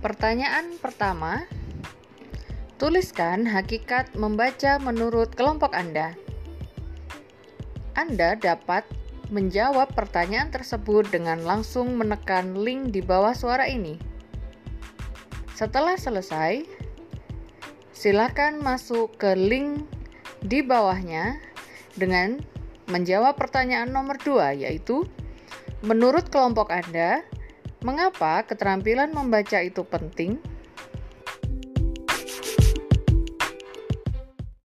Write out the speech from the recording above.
Pertanyaan pertama, tuliskan hakikat membaca menurut kelompok Anda. Anda dapat menjawab pertanyaan tersebut dengan langsung menekan link di bawah suara ini. Setelah selesai, silakan masuk ke link di bawahnya dengan menjawab pertanyaan nomor 2 yaitu menurut kelompok Anda, mengapa keterampilan membaca itu penting?